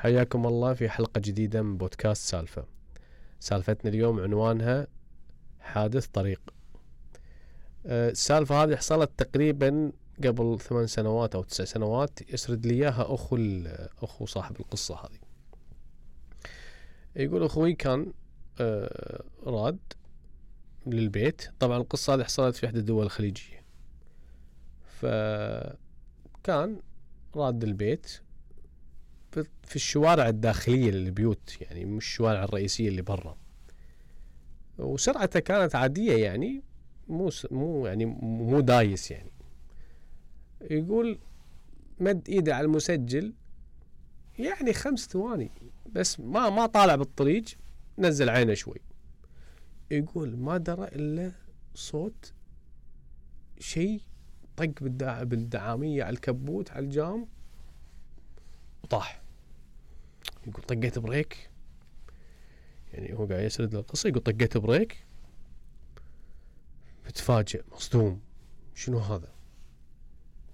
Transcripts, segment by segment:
حياكم الله في حلقة جديدة من بودكاست سالفة. سالفتنا اليوم عنوانها حادث طريق. أه، السالفة هذه حصلت تقريبا قبل ثمان سنوات أو تسع سنوات يسرد لي إياها أخو أخو صاحب القصة هذه. يقول أخوي كان أه، راد للبيت. طبعا القصة هذه حصلت في إحدى الدول الخليجية. فكان راد البيت في الشوارع الداخلية للبيوت يعني مش الشوارع الرئيسية اللي برا. وسرعته كانت عادية يعني مو مو يعني مو دايس يعني. يقول مد ايده على المسجل يعني خمس ثواني بس ما ما طالع بالطريق نزل عينه شوي. يقول ما درى إلا صوت شيء طق بالدعامية على الكبوت على الجام وطاح. يقول طقيت brake. يعني هو قاعد يسرد القصة يقول طقيت brake. متفاجئ مصدوم. شنو هذا؟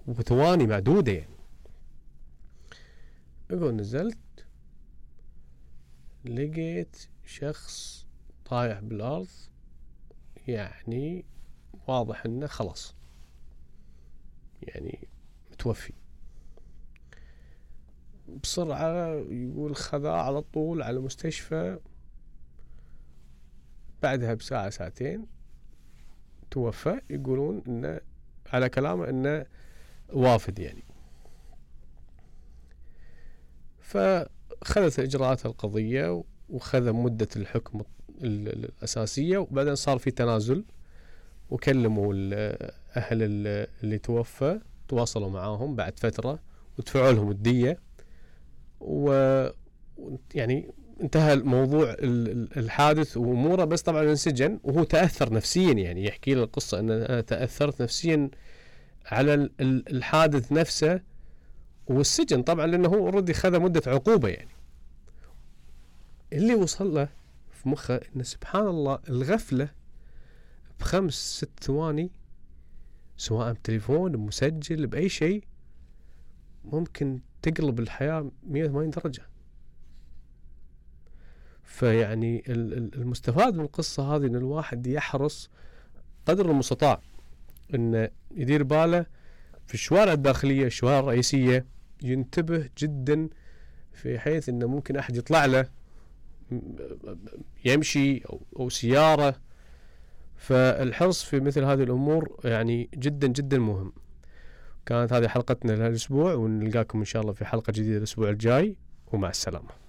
وبثواني معدودة يعني. يقول نزلت لقيت شخص طايح بالأرض. يعني واضح إنه خلاص. يعني متوفي. بسرعة يقول خذاه على طول على المستشفى بعدها بساعة ساعتين توفى. يقولون انه على كلامه انه وافد يعني. فخذت إجراءات القضية وخذ مدة الحكم الأساسية وبعدين صار في تنازل وكلموا أهل اللي توفى تواصلوا معاهم بعد فترة ودفعوا لهم الدية. و يعني انتهى الموضوع الحادث وأموره بس طبعا انسجن وهو تأثر نفسيا يعني يحكي لي القصة إن أنا تأثرت نفسيا على الحادث نفسه والسجن طبعا لأنه هو اوريدي خذ مدة عقوبة يعني. اللي وصل له في مخه انه سبحان الله الغفلة بخمس ست ثواني سواء بتليفون بمسجل بأي شيء ممكن تقلب الحياة 180 درجة. فيعني المستفاد من القصة هذه إن الواحد يحرص قدر المستطاع انه يدير باله في الشوارع الداخلية الشوارع الرئيسية ينتبه جدا في حيث إنه ممكن أحد يطلع له يمشي أو, أو سيارة. فالحرص في مثل هذه الأمور يعني جدا جدا مهم. كانت هذه حلقتنا لهالاسبوع ونلقاكم إن شاء الله في حلقة جديدة الأسبوع الجاي ومع السلامة.